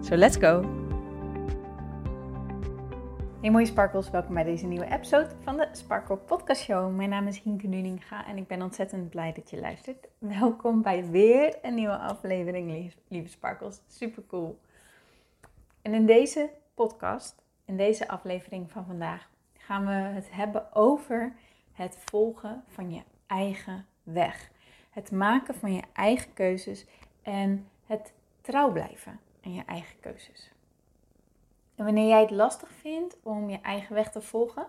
So let's go! Hey mooie sparkles, welkom bij deze nieuwe episode van de Sparkle Podcast Show. Mijn naam is Hienke Nuninga en ik ben ontzettend blij dat je luistert. Welkom bij weer een nieuwe aflevering, lieve sparkles. Super cool. En in deze podcast, in deze aflevering van vandaag, gaan we het hebben over het volgen van je eigen weg. Het maken van je eigen keuzes en het trouw blijven aan je eigen keuzes. En wanneer jij het lastig vindt om je eigen weg te volgen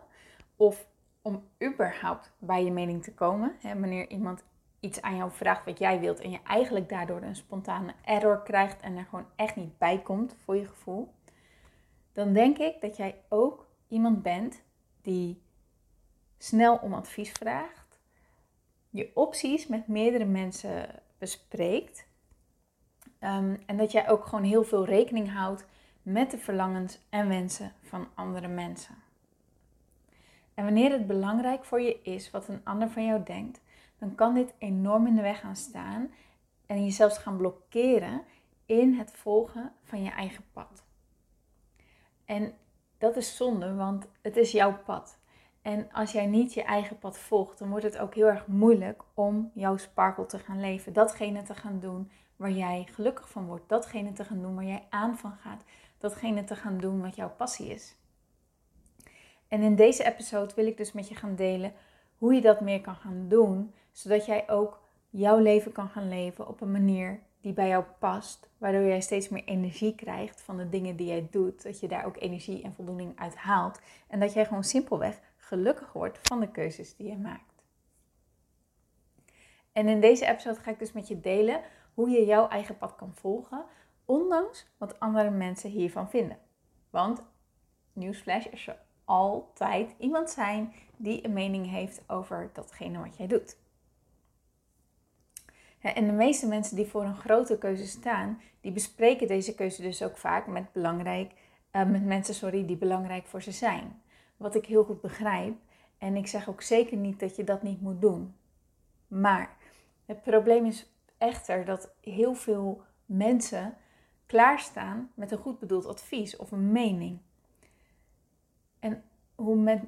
of om überhaupt bij je mening te komen, hè, wanneer iemand iets aan jou vraagt wat jij wilt en je eigenlijk daardoor een spontane error krijgt en er gewoon echt niet bij komt voor je gevoel, dan denk ik dat jij ook iemand bent die snel om advies vraagt, je opties met meerdere mensen bespreekt ehm, en dat jij ook gewoon heel veel rekening houdt met de verlangens en wensen van andere mensen. En wanneer het belangrijk voor je is wat een ander van jou denkt, dan kan dit enorm in de weg gaan staan en je zelfs gaan blokkeren in het volgen van je eigen pad. En dat is zonde, want het is jouw pad. En als jij niet je eigen pad volgt, dan wordt het ook heel erg moeilijk om jouw sparkle te gaan leven. Datgene te gaan doen waar jij gelukkig van wordt. Datgene te gaan doen waar jij aan van gaat. Datgene te gaan doen wat jouw passie is. En in deze episode wil ik dus met je gaan delen hoe je dat meer kan gaan doen, zodat jij ook jouw leven kan gaan leven op een manier die bij jou past, waardoor jij steeds meer energie krijgt van de dingen die jij doet, dat je daar ook energie en voldoening uit haalt en dat jij gewoon simpelweg gelukkig wordt van de keuzes die je maakt. En in deze episode ga ik dus met je delen hoe je jouw eigen pad kan volgen, ondanks wat andere mensen hiervan vinden. Want, nieuwsflash, er altijd iemand zijn die een mening heeft over datgene wat jij doet. En de meeste mensen die voor een grote keuze staan, die bespreken deze keuze dus ook vaak met, belangrijk, uh, met mensen sorry, die belangrijk voor ze zijn. Wat ik heel goed begrijp. En ik zeg ook zeker niet dat je dat niet moet doen. Maar het probleem is echter dat heel veel mensen klaarstaan met een goed bedoeld advies of een mening. En hoe,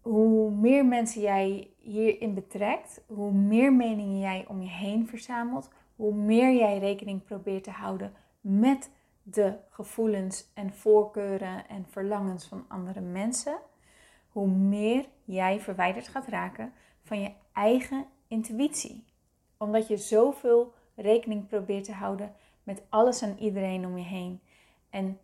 hoe meer mensen jij hierin betrekt, hoe meer meningen jij om je heen verzamelt, hoe meer jij rekening probeert te houden met de gevoelens en voorkeuren en verlangens van andere mensen, hoe meer jij verwijderd gaat raken van je eigen intuïtie. Omdat je zoveel rekening probeert te houden met alles en iedereen om je heen en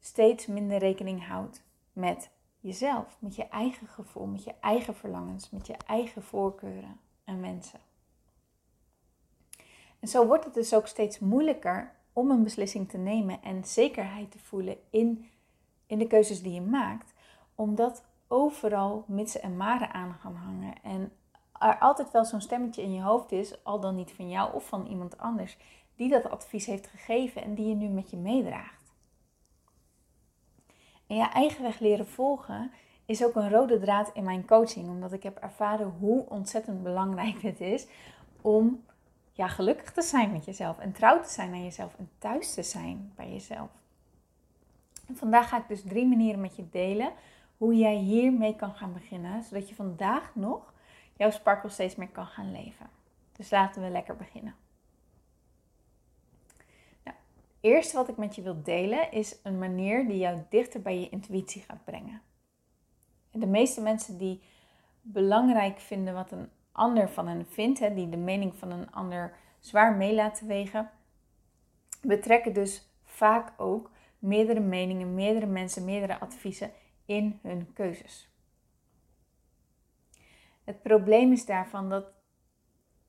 steeds minder rekening houdt met jezelf, met je eigen gevoel, met je eigen verlangens, met je eigen voorkeuren en wensen. En zo wordt het dus ook steeds moeilijker om een beslissing te nemen en zekerheid te voelen in, in de keuzes die je maakt, omdat overal mitsen en maren aan gaan hangen. En er altijd wel zo'n stemmetje in je hoofd is, al dan niet van jou of van iemand anders, die dat advies heeft gegeven en die je nu met je meedraagt. En je eigen weg leren volgen is ook een rode draad in mijn coaching, omdat ik heb ervaren hoe ontzettend belangrijk het is om ja, gelukkig te zijn met jezelf en trouw te zijn aan jezelf en thuis te zijn bij jezelf. En vandaag ga ik dus drie manieren met je delen hoe jij hiermee kan gaan beginnen, zodat je vandaag nog jouw sparkle steeds meer kan gaan leven. Dus laten we lekker beginnen. Nou, eerste wat ik met je wil delen is een manier die jou dichter bij je intuïtie gaat brengen. de meeste mensen die belangrijk vinden wat een ander van hen vindt, hè, die de mening van een ander zwaar mee laten wegen, betrekken dus vaak ook meerdere meningen, meerdere mensen, meerdere adviezen in hun keuzes. Het probleem is daarvan dat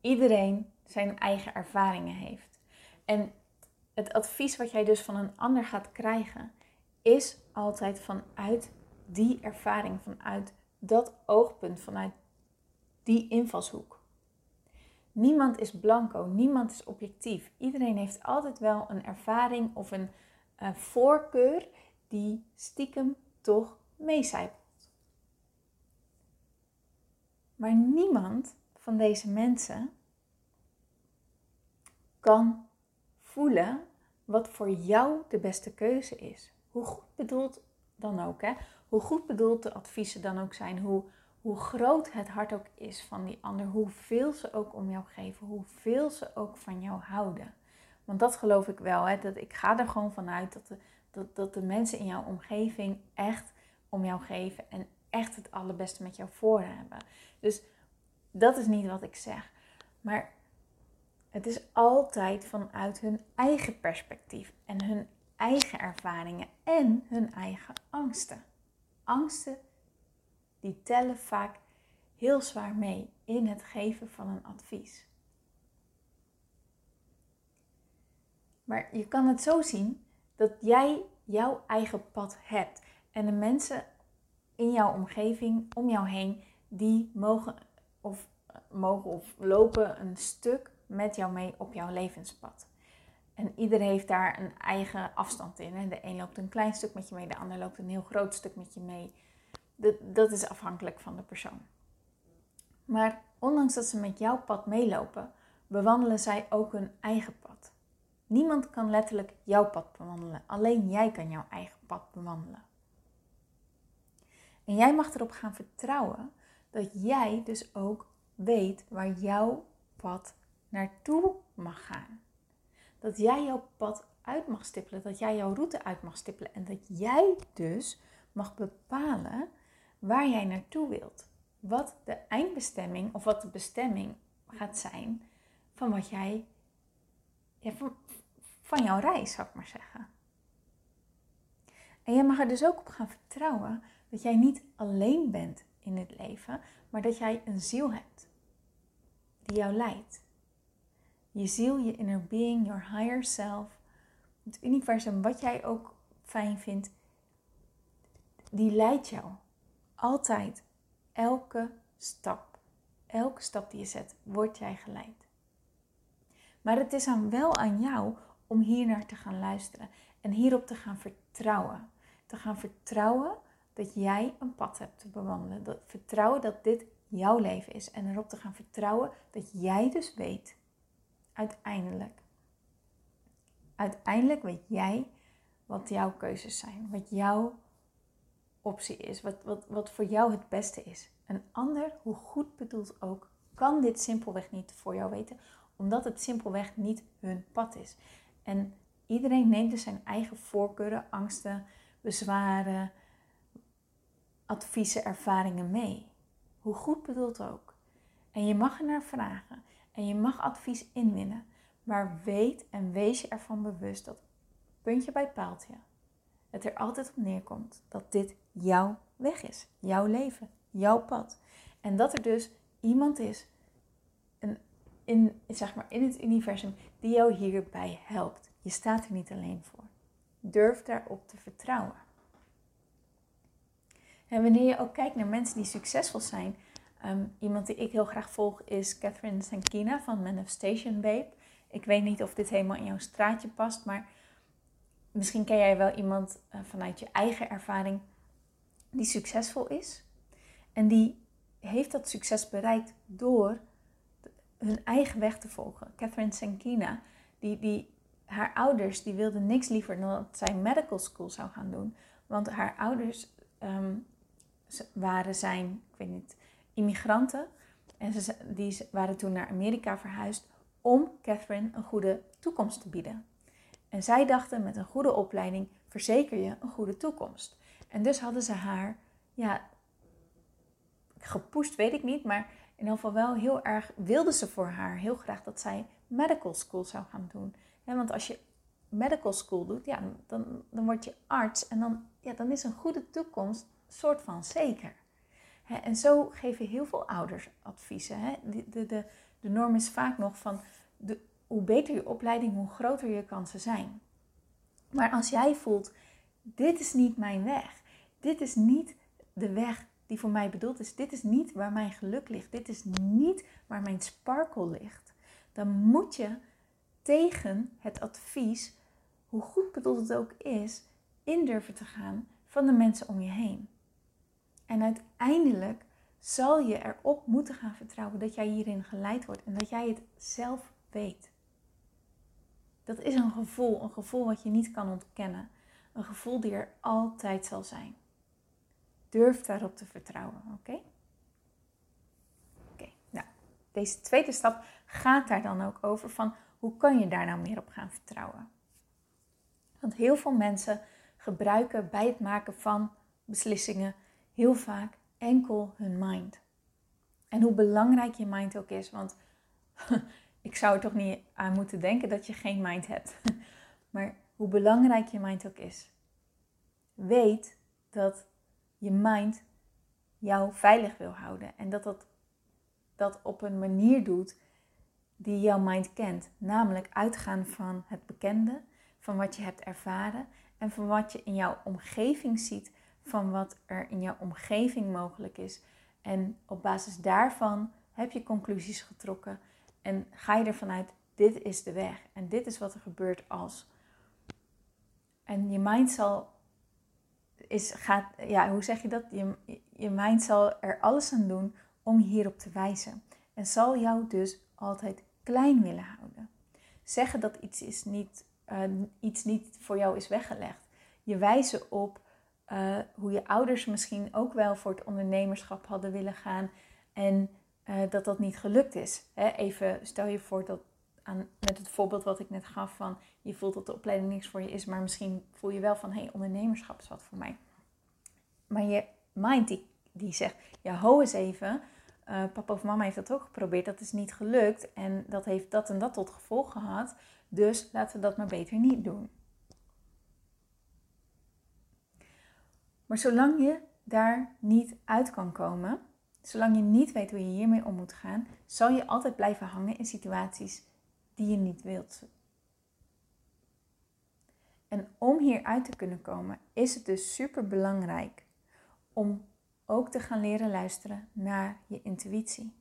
iedereen zijn eigen ervaringen heeft. En het advies wat jij dus van een ander gaat krijgen, is altijd vanuit die ervaring, vanuit dat oogpunt, vanuit die invalshoek. Niemand is blanco, niemand is objectief. Iedereen heeft altijd wel een ervaring of een uh, voorkeur die stiekem toch meecijpelt. Maar niemand van deze mensen kan voelen wat voor jou de beste keuze is. Hoe goed bedoeld dan ook, hè? hoe goed bedoeld de adviezen dan ook zijn, hoe, hoe groot het hart ook is van die ander, hoeveel ze ook om jou geven, hoeveel ze ook van jou houden. Want dat geloof ik wel, hè? Dat ik ga er gewoon vanuit dat de, dat, dat de mensen in jouw omgeving echt om jou geven en echt het allerbeste met jou voor hebben. Dus dat is niet wat ik zeg. Maar het is altijd vanuit hun eigen perspectief en hun eigen ervaringen en hun eigen angsten. Angsten die tellen vaak heel zwaar mee in het geven van een advies. Maar je kan het zo zien dat jij jouw eigen pad hebt en de mensen in jouw omgeving, om jou heen, die mogen of, mogen of lopen een stuk met jou mee op jouw levenspad. En ieder heeft daar een eigen afstand in. Hè? De een loopt een klein stuk met je mee, de ander loopt een heel groot stuk met je mee. Dat, dat is afhankelijk van de persoon. Maar ondanks dat ze met jouw pad meelopen, bewandelen zij ook hun eigen pad. Niemand kan letterlijk jouw pad bewandelen. Alleen jij kan jouw eigen pad bewandelen. En jij mag erop gaan vertrouwen dat jij dus ook weet waar jouw pad naartoe mag gaan. Dat jij jouw pad uit mag stippelen, dat jij jouw route uit mag stippelen en dat jij dus mag bepalen waar jij naartoe wilt. Wat de eindbestemming of wat de bestemming gaat zijn van wat jij, van, van jouw reis, zou ik maar zeggen. En jij mag er dus ook op gaan vertrouwen dat jij niet alleen bent in het leven, maar dat jij een ziel hebt die jou leidt. Je ziel, je inner being, your higher self, het universum, wat jij ook fijn vindt, die leidt jou altijd. Elke stap, elke stap die je zet, word jij geleid. Maar het is dan wel aan jou om hier naar te gaan luisteren en hierop te gaan vertrouwen. Te gaan vertrouwen dat jij een pad hebt te bewandelen. Dat, vertrouwen dat dit jouw leven is. En erop te gaan vertrouwen dat jij dus weet, uiteindelijk, uiteindelijk weet jij wat jouw keuzes zijn. Wat jouw optie is. Wat, wat, wat voor jou het beste is. Een ander, hoe goed bedoeld ook, kan dit simpelweg niet voor jou weten. Omdat het simpelweg niet hun pad is. En iedereen neemt dus zijn eigen voorkeuren, angsten, bezwaren, adviezen, ervaringen mee. Hoe goed bedoeld ook. En je mag er naar vragen en je mag advies inwinnen. Maar weet en wees je ervan bewust dat puntje bij paaltje het er altijd op neerkomt dat dit jouw weg is, jouw leven, jouw pad. En dat er dus iemand is een, in, zeg maar, in het universum die jou hierbij helpt. Je staat er niet alleen voor. Durf daarop te vertrouwen. En wanneer je ook kijkt naar mensen die succesvol zijn, ehm, iemand die ik heel graag volg is Catherine Sankina van Manifestation Babe. Ik weet niet of dit helemaal in jouw straatje past, maar misschien ken jij wel iemand uh, vanuit je eigen ervaring die succesvol is. En die heeft dat succes bereikt door hun eigen weg te volgen. Catherine Sankina, die, die, haar ouders die wilden niks liever dan dat zij medical school zou gaan doen. Want haar ouders ehm, waren zijn, ik weet niet, immigranten. En ze die waren toen naar Amerika verhuisd om Catherine een goede toekomst te bieden. En zij dachten met een goede opleiding verzeker je een goede toekomst. En dus hadden ze haar, ja, gepusht weet ik niet, maar in ieder geval wel heel erg, wilden ze voor haar heel graag dat zij medical school zou gaan doen. want als je medical school doet, ja, dan, dan word je arts en dan, ja, dan is een goede toekomst soort van zeker. en zo geven heel veel ouders adviezen. De, de, de, norm is vaak nog van, de, hoe beter je opleiding, hoe groter je kansen zijn. Maar als jij voelt, dit is niet mijn weg. Dit is niet de weg die voor mij bedoeld is. Dit is niet waar mijn geluk ligt. Dit is niet waar mijn sparkle ligt. Dan moet je tegen het advies, hoe goed bedoeld het ook is, in durven te gaan van de mensen om je heen. En uiteindelijk zal je erop moeten gaan vertrouwen dat jij hierin geleid wordt en dat jij het zelf weet. Dat is een gevoel, een gevoel wat je niet kan ontkennen. Een gevoel die er altijd zal zijn. Durf daarop te vertrouwen, oké? Oké, nou, deze tweede stap gaat daar dan ook over van hoe kan je daar nou meer op gaan vertrouwen? Want heel veel mensen gebruiken bij het maken van beslissingen heel vaak enkel hun mind. En hoe belangrijk je mind ook is, want ik zou er toch niet aan moeten denken dat je geen mind hebt. Maar hoe belangrijk je mind ook is, weet dat je mind jou veilig wil houden. En dat dat, dat op een manier doet die jouw mind kent. Namelijk uitgaan van het bekende, van wat je hebt ervaren en van wat je in jouw omgeving ziet, van wat er in jouw omgeving mogelijk is. En op basis daarvan heb je conclusies getrokken en ga je ervan uit, dit is de weg en dit is wat er gebeurt als. En je mind zal, is, gaat, ja, hoe zeg je dat? Je, je mind zal er alles aan doen om hierop te wijzen. En zal jou dus altijd klein willen houden. Zeggen dat iets, is niet, uh, iets niet voor jou is weggelegd. Je wijzen op uh, hoe je ouders misschien ook wel voor het ondernemerschap hadden willen gaan. En uh, dat dat niet gelukt is. Hè? Even stel je voor dat aan, met het voorbeeld wat ik net gaf van je voelt dat de opleiding niks voor je is, maar misschien voel je wel van hé, hey, ondernemerschap is wat voor mij. Maar je mind die, die zegt, ja ho eens even, uh, papa of mama heeft dat ook geprobeerd, dat is niet gelukt en dat heeft dat en dat tot gevolg gehad, dus laten we dat maar beter niet doen. Maar zolang je daar niet uit kan komen, Zolang je niet weet hoe je hiermee om moet gaan, zal je altijd blijven hangen in situaties die je niet wilt. En om hieruit te kunnen komen, is het dus super belangrijk om ook te gaan leren luisteren naar je intuïtie.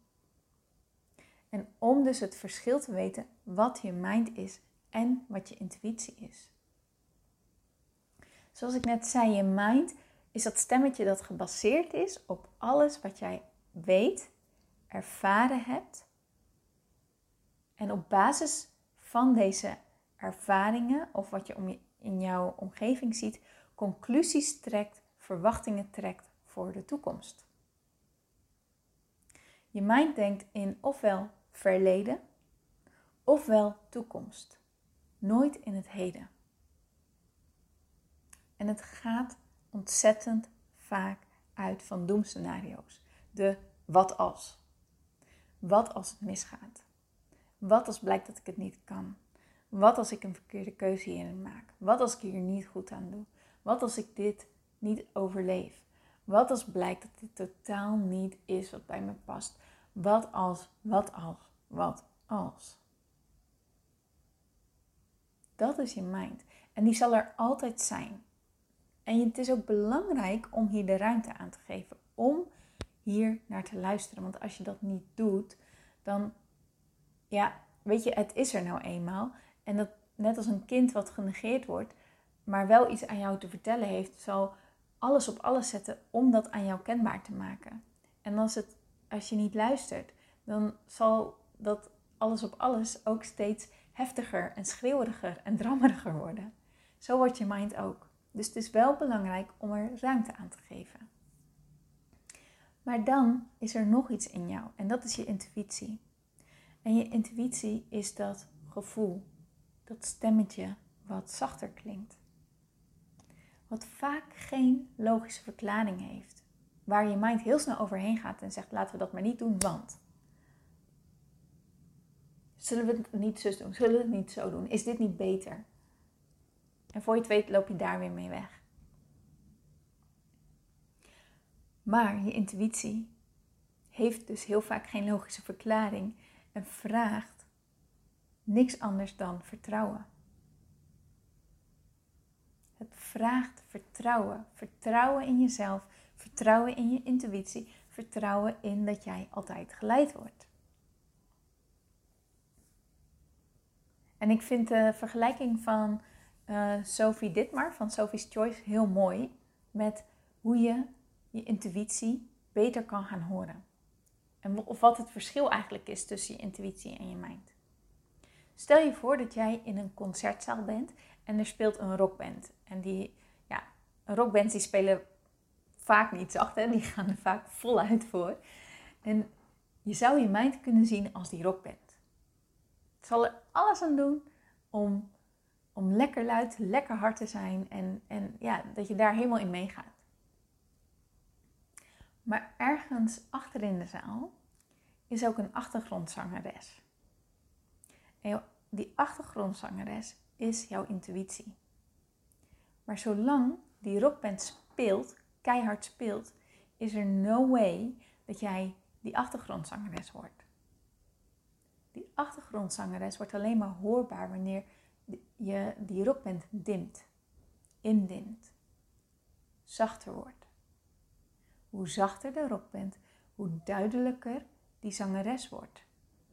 En om dus het verschil te weten wat je mind is en wat je intuïtie is. Zoals ik net zei, je mind is dat stemmetje dat gebaseerd is op alles wat jij weet, ervaren hebt. En op basis van deze ervaringen of wat je in jouw omgeving ziet, conclusies trekt, verwachtingen trekt voor de toekomst. Je mind denkt in ofwel verleden ofwel toekomst, nooit in het heden. En het gaat ontzettend vaak uit van doemscenario's. De wat als. Wat als het misgaat? Wat als blijkt dat ik het niet kan? Wat als ik een verkeerde keuze hierin maak? Wat als ik hier niet goed aan doe? Wat als ik dit niet overleef? Wat als blijkt dat dit totaal niet is wat bij me past? Wat als, wat als, wat als? Dat is je mind. En die zal er altijd zijn. En het is ook belangrijk om hier de ruimte aan te geven. Om hier naar te luisteren. Want als je dat niet doet, dan, ja, weet je, het is er nou eenmaal. En dat net als een kind wat genegeerd wordt, maar wel iets aan jou te vertellen heeft, zal alles op alles zetten om dat aan jou kenbaar te maken. En als, het, als je niet luistert, dan zal dat alles op alles ook steeds heftiger en schreeuweriger en drammeriger worden. Zo wordt je mind ook. Dus het is wel belangrijk om er ruimte aan te geven. Maar dan is er nog iets in jou en dat is je intuïtie. En je intuïtie is dat gevoel, dat stemmetje wat zachter klinkt. Wat vaak geen logische verklaring heeft. Waar je mind heel snel overheen gaat en zegt: laten we dat maar niet doen, want. Zullen we het niet zo doen? Zullen we het niet zo doen? Is dit niet beter? En voor je het weet loop je daar weer mee weg. Maar je intuïtie heeft dus heel vaak geen logische verklaring en vraagt niks anders dan vertrouwen. Het vraagt vertrouwen. Vertrouwen in jezelf, vertrouwen in je intuïtie, vertrouwen in dat jij altijd geleid wordt. En ik vind de vergelijking van uh, Sophie Ditmar van Sophie's Choice heel mooi met hoe je je intuïtie beter kan gaan horen. En of wat het verschil eigenlijk is tussen je intuïtie en je mind. Stel je voor dat jij in een concertzaal bent en er speelt een rockband. En die, ja, rockbands die spelen vaak niet zacht, hè? die gaan er vaak voluit voor. En je zou je mind kunnen zien als die rockband. Het zal er alles aan doen om, om lekker luid, lekker hard te zijn en, en ja, dat je daar helemaal in meegaat. Maar ergens achter in de zaal is ook een achtergrondzangeres. En die achtergrondzangeres is jouw intuïtie. Maar zolang die rockband speelt, keihard speelt, is er no way dat jij die achtergrondzangeres hoort. Die achtergrondzangeres wordt alleen maar hoorbaar wanneer je die rockband dimt, indimt, zachter wordt. Hoe zachter de rockband, hoe duidelijker die zangeres wordt,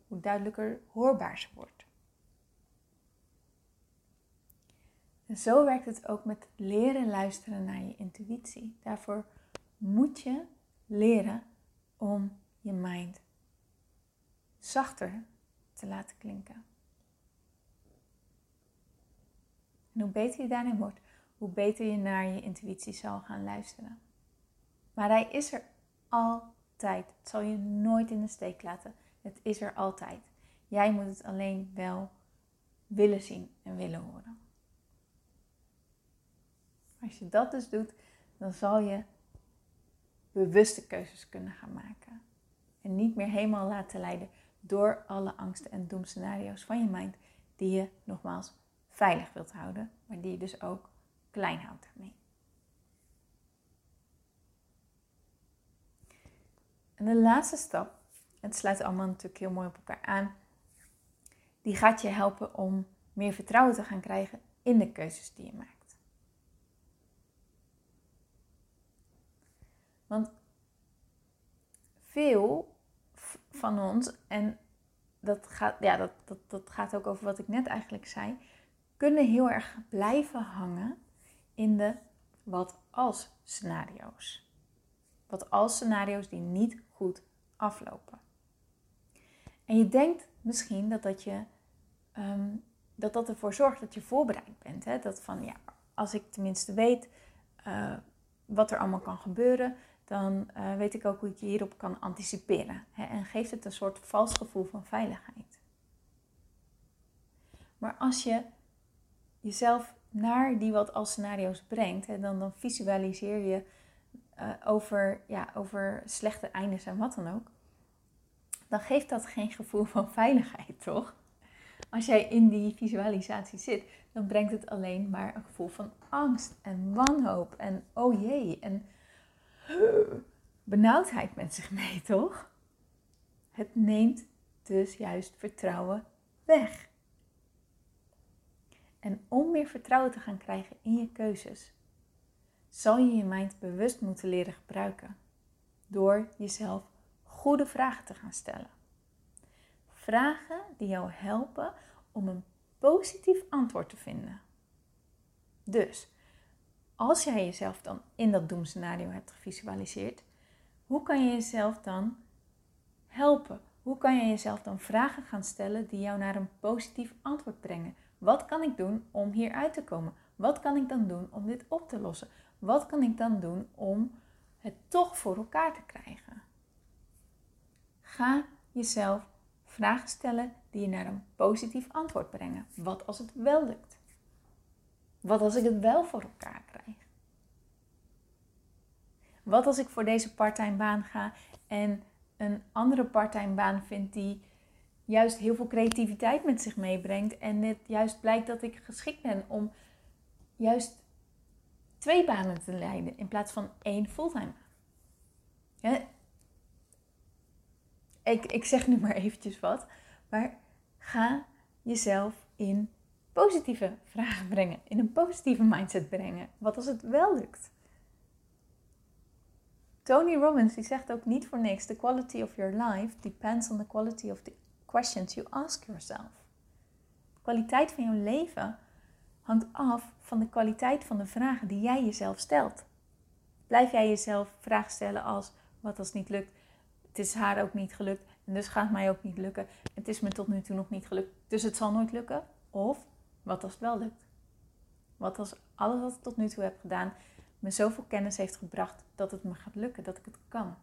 hoe duidelijker hoorbaar ze wordt. En zo werkt het ook met leren luisteren naar je intuïtie. Daarvoor moet je leren om je mind zachter te laten klinken. En hoe beter je daarin wordt, hoe beter je naar je intuïtie zal gaan luisteren. Maar hij is er altijd. Het zal je nooit in de steek laten. Het is er altijd. Jij moet het alleen wel willen zien en willen horen. Als je dat dus doet, dan zal je bewuste keuzes kunnen gaan maken. En niet meer helemaal laten leiden door alle angsten en doemscenario's van je mind, die je nogmaals veilig wilt houden, maar die je dus ook klein houdt daarmee. En de laatste stap, het sluit allemaal natuurlijk heel mooi op elkaar aan, die gaat je helpen om meer vertrouwen te gaan krijgen in de keuzes die je maakt. Want veel van ons, en dat gaat, ja, dat, dat, dat gaat ook over wat ik net eigenlijk zei, kunnen heel erg blijven hangen in de wat als scenario's. Wat als scenario's die niet goed aflopen. En je denkt misschien dat dat, je, ehm, dat, dat ervoor zorgt dat je voorbereid bent. Hè? Dat van ja, als ik tenminste weet uh, wat er allemaal kan gebeuren, dan uh, weet ik ook hoe ik hierop kan anticiperen. Hè? En geeft het een soort vals gevoel van veiligheid. Maar als je jezelf naar die wat als scenario's brengt, hè, dan, dan visualiseer je uh, over, ja, over slechte eindes en wat dan ook, dan geeft dat geen gevoel van veiligheid, toch? Als jij in die visualisatie zit, dan brengt het alleen maar een gevoel van angst en wanhoop en oh jee en benauwdheid met zich mee, toch? Het neemt dus juist vertrouwen weg. En om meer vertrouwen te gaan krijgen in je keuzes, zal je je mind bewust moeten leren gebruiken. Door jezelf goede vragen te gaan stellen. Vragen die jou helpen om een positief antwoord te vinden. Dus, als jij jezelf dan in dat doemscenario hebt gevisualiseerd, hoe kan je jezelf dan helpen? Hoe kan je jezelf dan vragen gaan stellen die jou naar een positief antwoord brengen? Wat kan ik doen om hier uit te komen? Wat kan ik dan doen om dit op te lossen? Wat kan ik dan doen om het toch voor elkaar te krijgen? Ga jezelf vragen stellen die je naar een positief antwoord brengen. Wat als het wel lukt? Wat als ik het wel voor elkaar krijg? Wat als ik voor deze parttime baan ga en een andere parttime baan vind die juist heel veel creativiteit met zich meebrengt en het juist blijkt dat ik geschikt ben om juist twee banen te leiden in plaats van één fulltime. Ik, ik zeg nu maar eventjes wat, maar ga jezelf in positieve vragen brengen, in een positieve mindset brengen. Wat als het wel lukt? Tony Robbins die zegt ook niet voor niks: The quality of your life depends on the quality of the questions you ask yourself. De kwaliteit van je leven hangt af van de kwaliteit van de vragen die jij jezelf stelt. Blijf jij jezelf vragen stellen als: wat als het niet lukt? Het is haar ook niet gelukt en dus gaat het mij ook niet lukken. Het is me tot nu toe nog niet gelukt, dus het zal nooit lukken. Of wat als het wel lukt? Wat als alles wat ik tot nu toe heb gedaan me zoveel kennis heeft gebracht dat het me gaat lukken, dat ik het kan.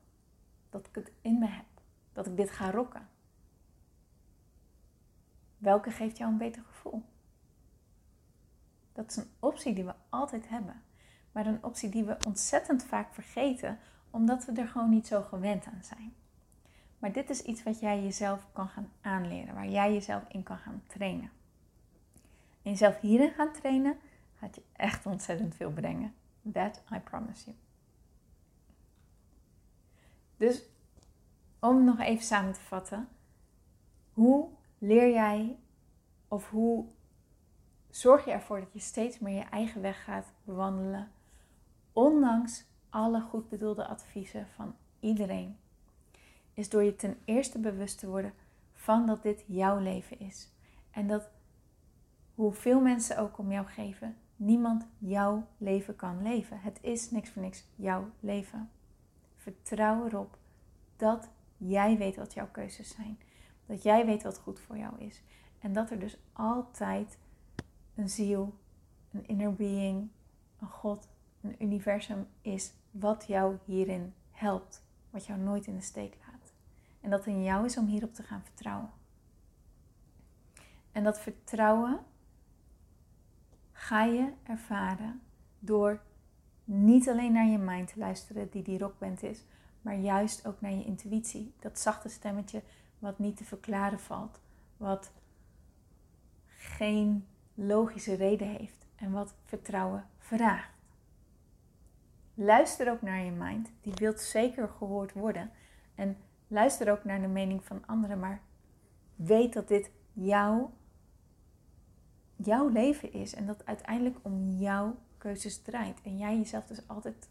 Dat ik het in me heb. Dat ik dit ga rocken. Welke geeft jou een beter gevoel? Dat is een optie die we altijd hebben. Maar een optie die we ontzettend vaak vergeten, omdat we er gewoon niet zo gewend aan zijn. Maar dit is iets wat jij jezelf kan gaan aanleren, waar jij jezelf in kan gaan trainen. En jezelf hierin gaan trainen, gaat je echt ontzettend veel brengen. That I promise you. Dus om nog even samen te vatten, hoe leer jij of hoe zorg je ervoor dat je steeds meer je eigen weg gaat bewandelen, ondanks alle goed bedoelde adviezen van iedereen? Is door je ten eerste bewust te worden van dat dit jouw leven is. En dat hoeveel mensen ook om jou geven, niemand jouw leven kan leven. Het is niks voor niks jouw leven. Vertrouw erop dat jij weet wat jouw keuzes zijn. Dat jij weet wat goed voor jou is. En dat er dus altijd een ziel, een inner being, een God, een universum is wat jou hierin helpt. Wat jou nooit in de steek laat. En dat in jou is om hierop te gaan vertrouwen. En dat vertrouwen ga je ervaren door niet alleen naar je mind te luisteren, die die rockband is, maar juist ook naar je intuïtie. Dat zachte stemmetje wat niet te verklaren valt, wat geen logische reden heeft en wat vertrouwen vraagt. Luister ook naar je mind, die wilt zeker gehoord worden. En luister ook naar de mening van anderen, maar weet dat dit jouw jouw leven is en dat uiteindelijk om jouw keuzes draait. En jij jezelf dus altijd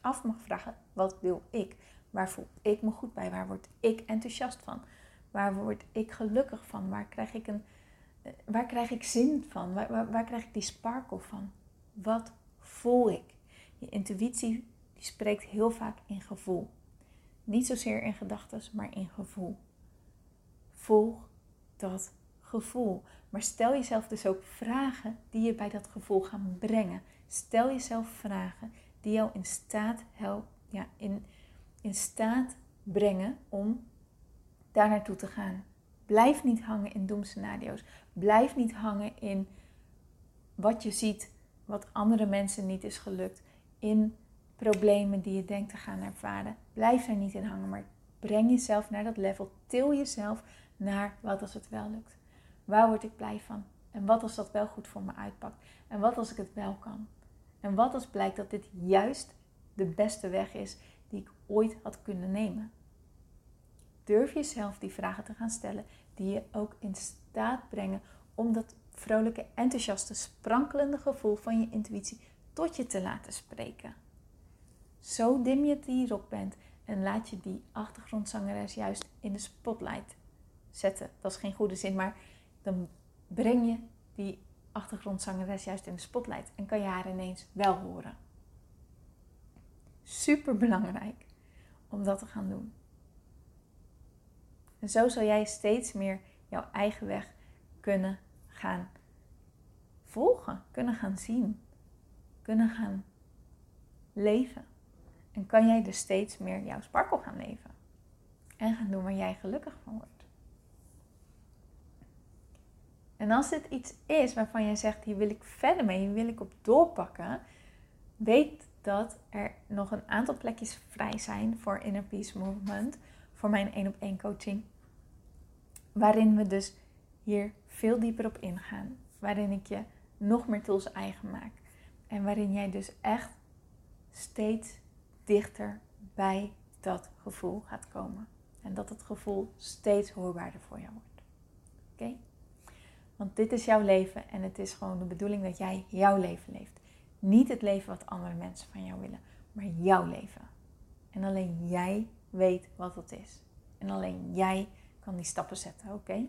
af mag vragen: wat wil ik? Waar voel ik me goed bij? Waar word ik enthousiast van? Waar word ik gelukkig van? Waar krijg ik, een, eh, waar krijg ik zin van? Waar, waar, waar krijg ik die sparkle van? Wat voel ik? Je intuïtie die spreekt heel vaak in gevoel. Niet zozeer in gedachten, maar in gevoel. Volg dat gevoel. Maar stel jezelf dus ook vragen die je bij dat gevoel gaan brengen. Stel jezelf vragen die jou in staat, help, ja, in, in staat brengen om daar naartoe te gaan. Blijf niet hangen in doemscenario's. Blijf niet hangen in wat je ziet, wat andere mensen niet is gelukt. In problemen die je denkt te gaan ervaren. Blijf daar niet in hangen, maar breng jezelf naar dat level. Til jezelf naar wat als het wel lukt. Waar word ik blij van? En wat als dat wel goed voor me uitpakt? En wat als ik het wel kan? En wat als blijkt dat dit juist de beste weg is die ik ooit had kunnen nemen? Durf jezelf die vragen te gaan stellen die je ook in staat brengen om dat vrolijke, enthousiaste, sprankelende gevoel van je intuïtie tot je te laten spreken. Zo dim je die bent en laat je die achtergrondzangeres juist in de spotlight zetten. Dat is geen goede zin, maar dan breng je die achtergrondzangeres juist in de spotlight en kan je haar ineens wel horen. Super belangrijk om dat te gaan doen. En zo zal jij steeds meer jouw eigen weg kunnen gaan volgen, kunnen gaan zien, kunnen gaan leven. En kan jij dus steeds meer jouw sparkle gaan leven. En gaan doen waar jij gelukkig van wordt. En als dit iets is waarvan je zegt, hier wil ik verder mee, hier wil ik op doorpakken, weet dat er nog een aantal plekjes vrij zijn voor Inner Peace Movement, voor mijn één op één coaching. Waarin we dus hier veel dieper op ingaan. Waarin ik je nog meer tools eigen maak. En waarin jij dus echt steeds dichter bij dat gevoel gaat komen. En dat het gevoel steeds hoorbaarder voor jou wordt. Oké? Want dit is jouw leven en het is gewoon de bedoeling dat jij jouw leven leeft. Niet het leven wat andere mensen van jou willen, maar jouw leven. En alleen jij weet wat dat is. En alleen jij kan die stappen zetten, oké?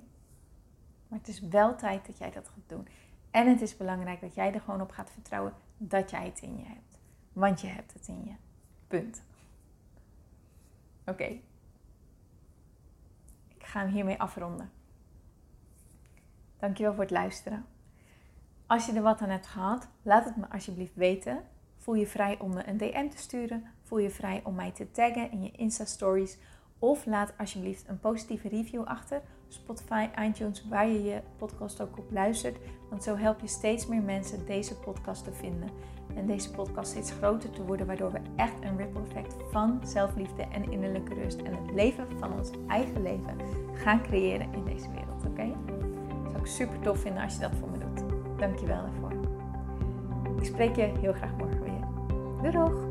Maar het is wel tijd dat jij dat gaat doen. En het is belangrijk dat jij er gewoon op gaat vertrouwen dat jij het in je hebt. Want je hebt het in je. Punt. Oké. Ik ga hem hiermee afronden. Dankjewel voor het luisteren. Als je er wat aan hebt gehad, laat het me alsjeblieft weten. Voel je vrij om me een DM te sturen. Voel je vrij om mij te taggen in je Insta-stories. Of laat alsjeblieft een positieve review achter. Spotify, iTunes, waar je je podcast ook op luistert. Want zo help je steeds meer mensen deze podcast te vinden. En deze podcast steeds groter te worden. Waardoor we echt een ripple effect van zelfliefde en innerlijke rust. En het leven van ons eigen leven gaan creëren in deze wereld. Oké? Zou ik super tof vinden als je dat voor me doet. Dankjewel daarvoor. Ik spreek je heel graag morgen weer. Doei!